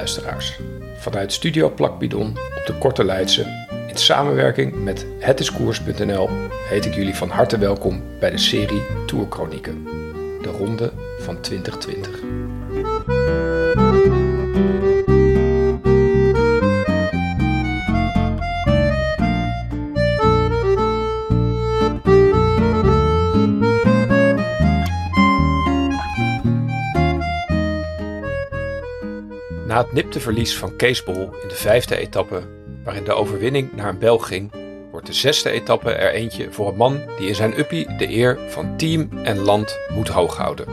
Luisteraars, vanuit Studio Plakbidon op de Korte Leidse, in samenwerking met hetiskoers.nl, heet ik jullie van harte welkom bij de serie Tourchronieken, de ronde van 2020. Nipte verlies van Kees Bol in de vijfde etappe, waarin de overwinning naar een Belg ging, wordt de zesde etappe er eentje voor een man die in zijn uppie de eer van team en land moet hooghouden.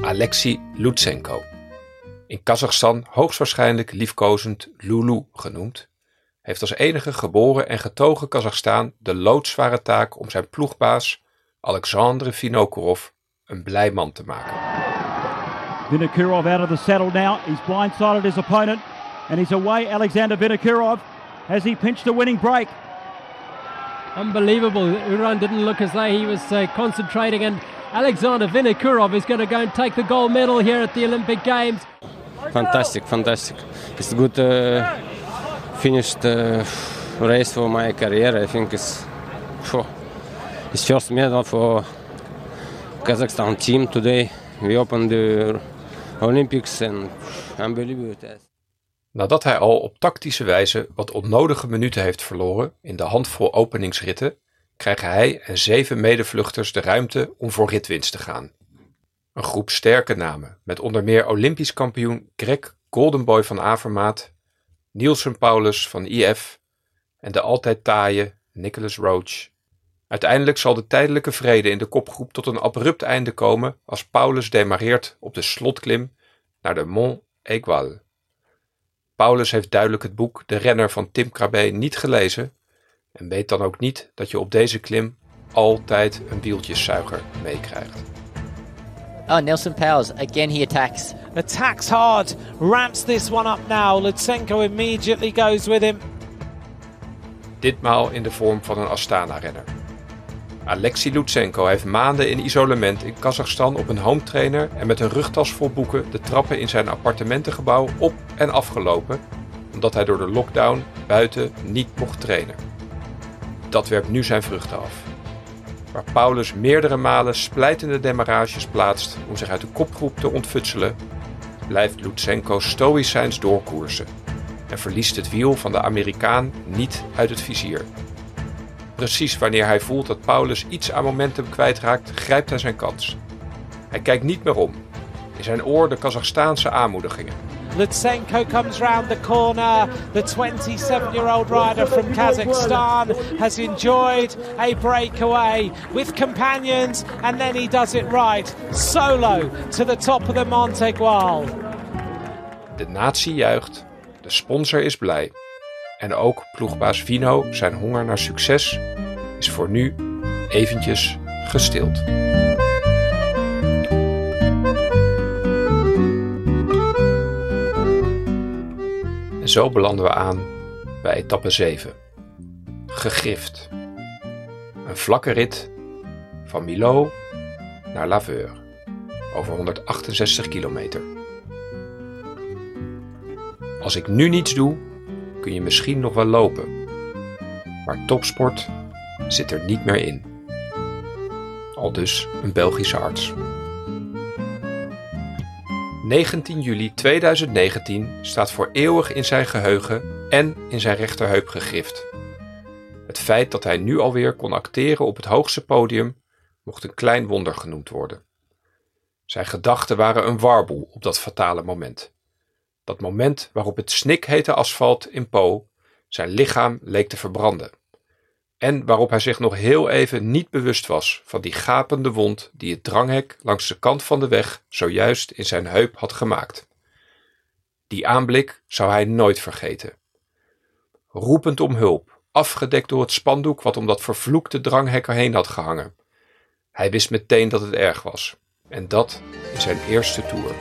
Alexei Lutsenko. In Kazachstan hoogstwaarschijnlijk liefkozend Lulu genoemd, heeft als enige geboren en getogen Kazachstaan de loodzware taak om zijn ploegbaas Alexandre Vinokourov een blij man te maken. Vinokurov out of the saddle now. He's blindsided his opponent and he's away. Alexander Vinokurov. Has he pinched a winning break? Unbelievable. Uran didn't look as though he was uh, concentrating, and Alexander Vinokurov is going to go and take the gold medal here at the Olympic Games. Fantastic, fantastic. It's a good uh, finished uh, race for my career. I think it's, phew, it's first medal for Kazakhstan team today. We opened the Olympics and unbelievable. Nadat hij al op tactische wijze wat onnodige minuten heeft verloren in de handvol openingsritten, krijgen hij en zeven medevluchters de ruimte om voor ritwinst te gaan. Een groep sterke namen, met onder meer Olympisch kampioen Greg Goldenboy van Avermaat, Nielsen Paulus van IF en de altijd taaie Nicholas Roach. Uiteindelijk zal de tijdelijke vrede in de kopgroep tot een abrupt einde komen als Paulus demareert op de slotklim naar de Mont Aigual. Paulus heeft duidelijk het boek De Renner van Tim Krabbe niet gelezen en weet dan ook niet dat je op deze klim altijd een wieltjeszuiger meekrijgt. Oh, Nelson Powers, again he attacks. Attacks hard, ramps this one up now. Lutsenko immediately goes with him. Ditmaal in de vorm van een Astana-renner. Alexei Lutsenko heeft maanden in isolement in Kazachstan op een home trainer en met een rugtas vol boeken de trappen in zijn appartementengebouw op en afgelopen, omdat hij door de lockdown buiten niet mocht trainen. Dat werpt nu zijn vruchten af. Waar Paulus meerdere malen splijtende demarages plaatst om zich uit de kopgroep te ontfutselen, blijft Lutsenko stoïcijns doorkoersen en verliest het wiel van de Amerikaan niet uit het vizier. Precies wanneer hij voelt dat Paulus iets aan momentum kwijtraakt, grijpt hij zijn kans. Hij kijkt niet meer om. In zijn oor de Kazachstaanse aanmoedigingen. Lutsenko comes round the corner. The 27-year-old rider from Kazakhstan has enjoyed a breakaway with companions and then he does it right. Solo to the top of the Montegual. De natie juicht, de sponsor is blij. En ook ploegbaas Vino, zijn honger naar succes, is voor nu eventjes gestild. En zo belanden we aan bij etappe 7. Gegrift. Een vlakke rit van Milo naar Laveur over 168 kilometer. Als ik nu niets doe, kun je misschien nog wel lopen. Maar topsport zit er niet meer in. Al dus een Belgische arts. 19 juli 2019 staat voor eeuwig in zijn geheugen en in zijn rechterheup gegrift. Het feit dat hij nu alweer kon acteren op het hoogste podium mocht een klein wonder genoemd worden. Zijn gedachten waren een warboel op dat fatale moment. Dat moment waarop het snikhete asfalt in Po zijn lichaam leek te verbranden. En waarop hij zich nog heel even niet bewust was van die gapende wond die het dranghek langs de kant van de weg zojuist in zijn heup had gemaakt. Die aanblik zou hij nooit vergeten. Roepend om hulp, afgedekt door het spandoek wat om dat vervloekte dranghek erheen had gehangen. Hij wist meteen dat het erg was. En dat in zijn eerste tour.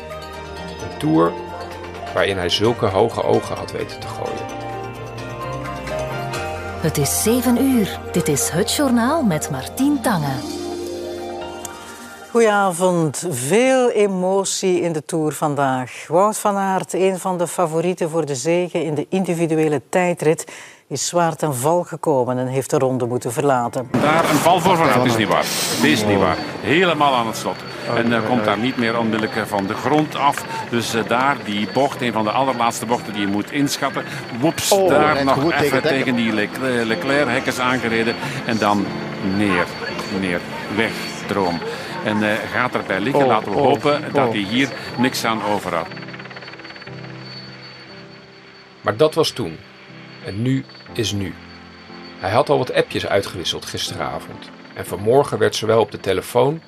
Een tour waarin hij zulke hoge ogen had weten te gooien. Het is 7 uur. Dit is het journaal met Martien Tange. Goedenavond. Veel emotie in de Tour vandaag. Wout van Aert, een van de favorieten voor de zege in de individuele tijdrit, is zwaar ten val gekomen en heeft de ronde moeten verlaten. Daar een val voor van Aert is niet waar. Dit is niet waar. Helemaal aan het slot. En uh, komt daar niet meer onmiddellijk van de grond af. Dus uh, daar die bocht, een van de allerlaatste bochten die je moet inschatten. Woeps, oh, daar nog even tegen die Leclerc-hek is aangereden. En dan neer, neer, weg, droom. En uh, gaat erbij liggen. Oh, Laten we oh, hopen dat hij hier niks aan over had. Maar dat was toen. En nu is nu. Hij had al wat appjes uitgewisseld gisteravond. En vanmorgen werd zowel op de telefoon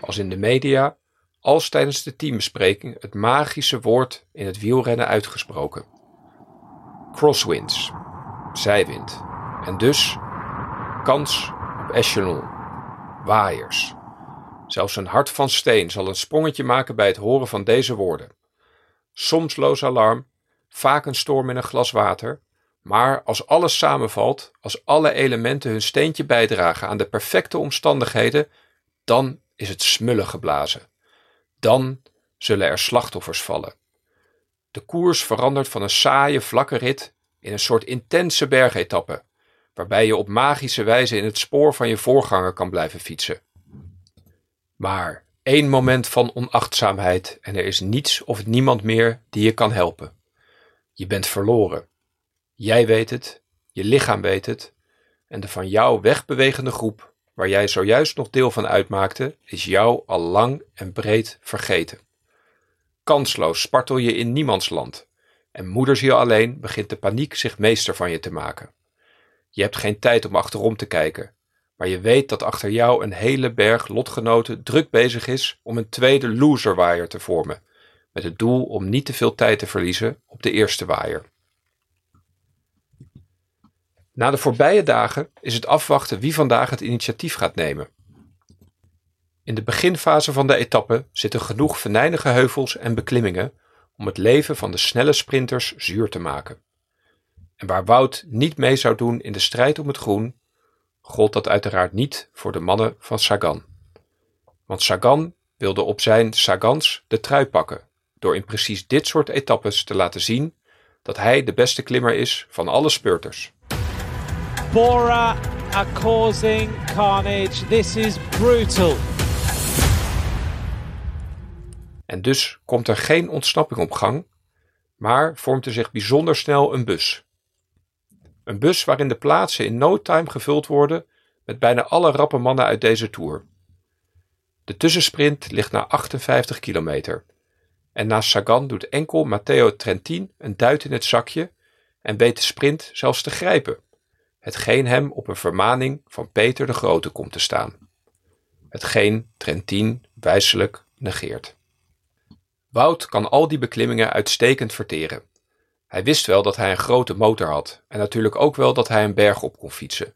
als in de media, als tijdens de teambespreking, het magische woord in het wielrennen uitgesproken. Crosswinds, zijwind. En dus kans op echelon, waaiers. Zelfs een hart van steen zal een sprongetje maken bij het horen van deze woorden. Soms loos alarm, vaak een storm in een glas water, maar als alles samenvalt, als alle elementen hun steentje bijdragen aan de perfecte omstandigheden, dan is het smullen geblazen. Dan zullen er slachtoffers vallen. De koers verandert van een saaie, vlakke rit in een soort intense bergetappe, waarbij je op magische wijze in het spoor van je voorganger kan blijven fietsen. Maar één moment van onachtzaamheid en er is niets of niemand meer die je kan helpen. Je bent verloren. Jij weet het, je lichaam weet het, en de van jou wegbewegende groep, waar jij zojuist nog deel van uitmaakte, is jou al lang en breed vergeten. Kansloos spartel je in niemands land, en moederziel alleen begint de paniek zich meester van je te maken. Je hebt geen tijd om achterom te kijken, maar je weet dat achter jou een hele berg lotgenoten druk bezig is om een tweede loserwaaier te vormen, met het doel om niet te veel tijd te verliezen op de eerste waaier. Na de voorbije dagen is het afwachten wie vandaag het initiatief gaat nemen. In de beginfase van de etappe zitten genoeg venijnige heuvels en beklimmingen om het leven van de snelle sprinters zuur te maken. En waar Wout niet mee zou doen in de strijd om het groen, gold dat uiteraard niet voor de mannen van Sagan. Want Sagan wilde op zijn Sagans de trui pakken, door in precies dit soort etappes te laten zien dat hij de beste klimmer is van alle speurters. Bora are causing carnage. This is brutal. En dus komt er geen ontsnapping op gang, maar vormt er zich bijzonder snel een bus. Een bus waarin de plaatsen in no time gevuld worden met bijna alle rappe mannen uit deze tour. De tussensprint ligt na 58 kilometer. En naast Sagan doet enkel Matteo Trentin een duit in het zakje en weet de sprint zelfs te grijpen hetgeen hem op een vermaning van Peter de Grote komt te staan. Hetgeen Trentin wijselijk negeert. Wout kan al die beklimmingen uitstekend verteren. Hij wist wel dat hij een grote motor had en natuurlijk ook wel dat hij een berg op kon fietsen.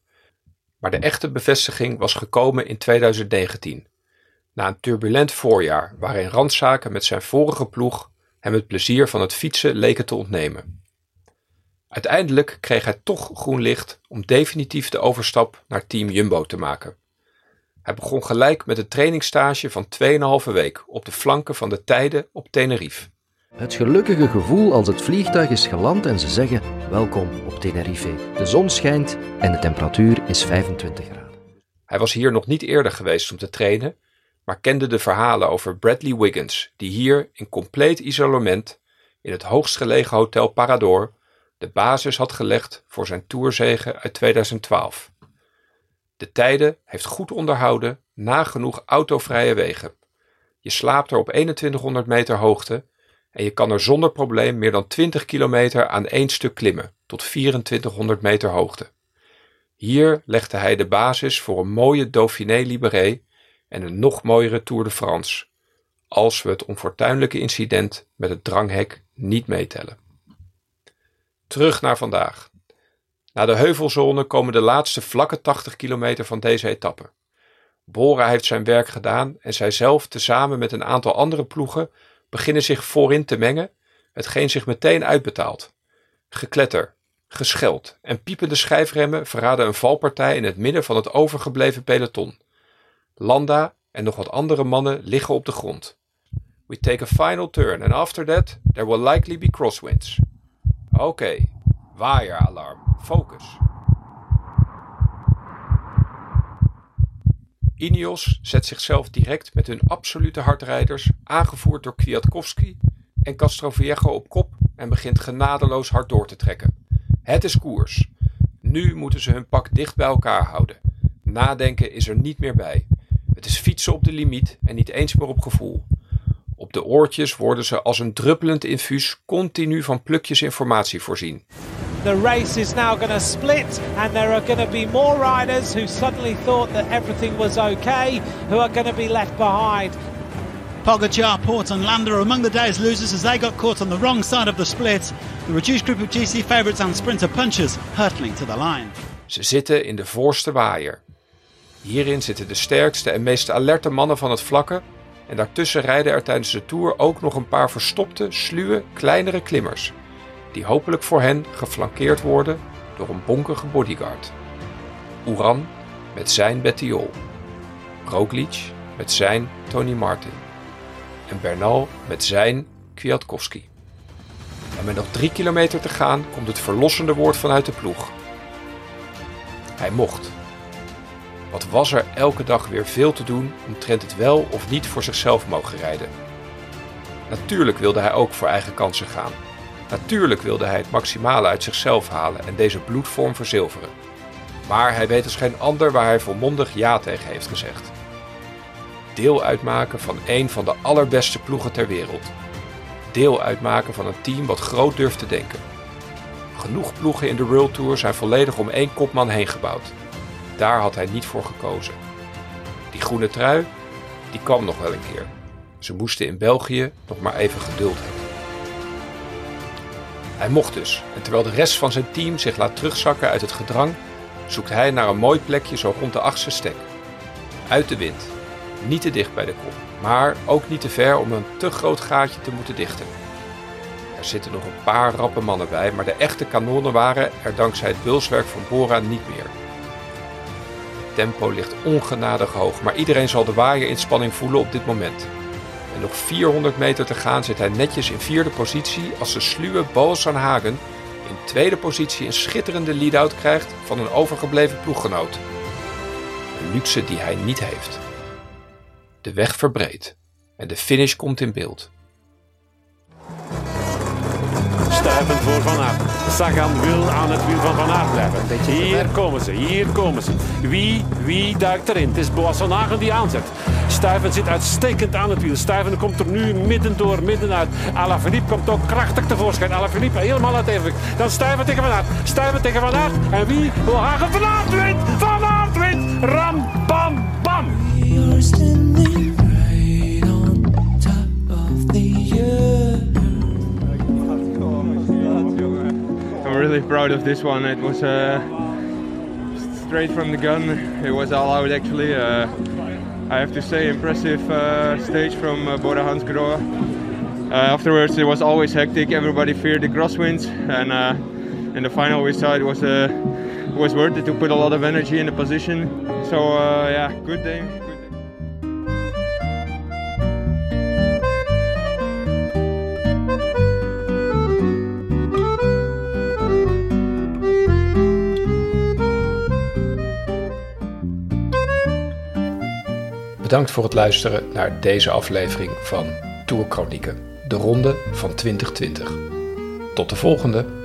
Maar de echte bevestiging was gekomen in 2019, na een turbulent voorjaar waarin randzaken met zijn vorige ploeg hem het plezier van het fietsen leken te ontnemen. Uiteindelijk kreeg hij toch groen licht om definitief de overstap naar Team Jumbo te maken. Hij begon gelijk met een trainingsstage van 2,5 week op de flanken van de tijden op Tenerife. Het gelukkige gevoel als het vliegtuig is geland en ze zeggen: Welkom op Tenerife. De zon schijnt en de temperatuur is 25 graden. Hij was hier nog niet eerder geweest om te trainen, maar kende de verhalen over Bradley Wiggins, die hier in compleet isolement in het hoogstgelegen hotel Parador de basis had gelegd voor zijn tourzege uit 2012. De tijden heeft goed onderhouden, nagenoeg autovrije wegen. Je slaapt er op 2100 meter hoogte en je kan er zonder probleem meer dan 20 kilometer aan één stuk klimmen, tot 2400 meter hoogte. Hier legde hij de basis voor een mooie Dauphiné Libéré en een nog mooiere Tour de France, als we het onfortuinlijke incident met het dranghek niet meetellen. Terug naar vandaag. Na de heuvelzone komen de laatste vlakke 80 kilometer van deze etappe. Bora heeft zijn werk gedaan en zij zelf, tezamen met een aantal andere ploegen, beginnen zich voorin te mengen, hetgeen zich meteen uitbetaalt. Gekletter, gescheld en piepende schijfremmen verraden een valpartij in het midden van het overgebleven peloton. Landa, en nog wat andere mannen liggen op de grond. We take a final turn and after that there will likely be crosswinds. Oké, waaieralarm, focus. Ineos zet zichzelf direct met hun absolute hardrijders, aangevoerd door Kwiatkowski en Castroviejo op kop en begint genadeloos hard door te trekken. Het is koers. Nu moeten ze hun pak dicht bij elkaar houden. Nadenken is er niet meer bij. Het is fietsen op de limiet en niet eens meer op gevoel. Op de oortjes worden ze als een druppelend infuus continu van plukjes informatie voorzien. The race is now going to split, and there are going to be more riders who suddenly thought that everything was okay, who are going to be left behind. Pogacar, Port and Landa are among the day's losers as they got caught on the wrong side of the split. The reduced group of GC favourites and sprinter punchers hurtling to the line. Ze zitten in de voorste waaier. Hierin zitten de sterkste en meest alerte mannen van het vlakke en daartussen rijden er tijdens de Tour ook nog een paar verstopte, sluwe, kleinere klimmers, die hopelijk voor hen geflankeerd worden door een bonkige bodyguard. Oeran met zijn Bettiol, Roglic met zijn Tony Martin en Bernal met zijn Kwiatkowski. En met nog drie kilometer te gaan komt het verlossende woord vanuit de ploeg. Hij mocht. Wat was er elke dag weer veel te doen omtrent het wel of niet voor zichzelf mogen rijden. Natuurlijk wilde hij ook voor eigen kansen gaan. Natuurlijk wilde hij het maximale uit zichzelf halen en deze bloedvorm verzilveren. Maar hij weet als geen ander waar hij volmondig ja tegen heeft gezegd. Deel uitmaken van een van de allerbeste ploegen ter wereld. Deel uitmaken van een team wat groot durft te denken. Genoeg ploegen in de World Tour zijn volledig om één kopman heen gebouwd. Daar had hij niet voor gekozen. Die groene trui, die kwam nog wel een keer. Ze moesten in België nog maar even geduld hebben. Hij mocht dus, en terwijl de rest van zijn team zich laat terugzakken uit het gedrang, zoekt hij naar een mooi plekje zo rond de achtste stek. Uit de wind, niet te dicht bij de kop, maar ook niet te ver om een te groot gaatje te moeten dichten. Er zitten nog een paar rappe mannen bij, maar de echte kanonnen waren er dankzij het bulswerk van Bora niet meer. Tempo ligt ongenadig hoog, maar iedereen zal de waaierinspanning voelen op dit moment. En nog 400 meter te gaan zit hij netjes in vierde positie als de sluwe Boas van Hagen in tweede positie een schitterende lead-out krijgt van een overgebleven ploeggenoot. Een luxe die hij niet heeft. De weg verbreedt en de finish komt in beeld. Stuivend voor Van Aert. Sagan wil aan het wiel van Van Aert blijven. Hier komen ze, hier komen ze. Wie, wie duikt erin? Het is Boas van Hagen die aanzet. Stuiven zit uitstekend aan het wiel. Stuiven komt er nu midden door, midden uit. Alaphilippe komt ook krachtig tevoorschijn. Alaphilippe helemaal uit evenwicht. Dan Stuiven tegen Van Aert. Stuiven tegen Van Aert. En wie? Wil Hagen Van Aert wint! Van proud of this one. It was uh, straight from the gun. It was all out actually. Uh, I have to say, impressive uh, stage from uh, Bora Hansgrohe. Uh, afterwards, it was always hectic. Everybody feared the crosswinds, and uh, in the final, we saw it was uh, was worth it to put a lot of energy in the position. So yeah, good day. Bedankt voor het luisteren naar deze aflevering van Tour Chronieken, de ronde van 2020. Tot de volgende!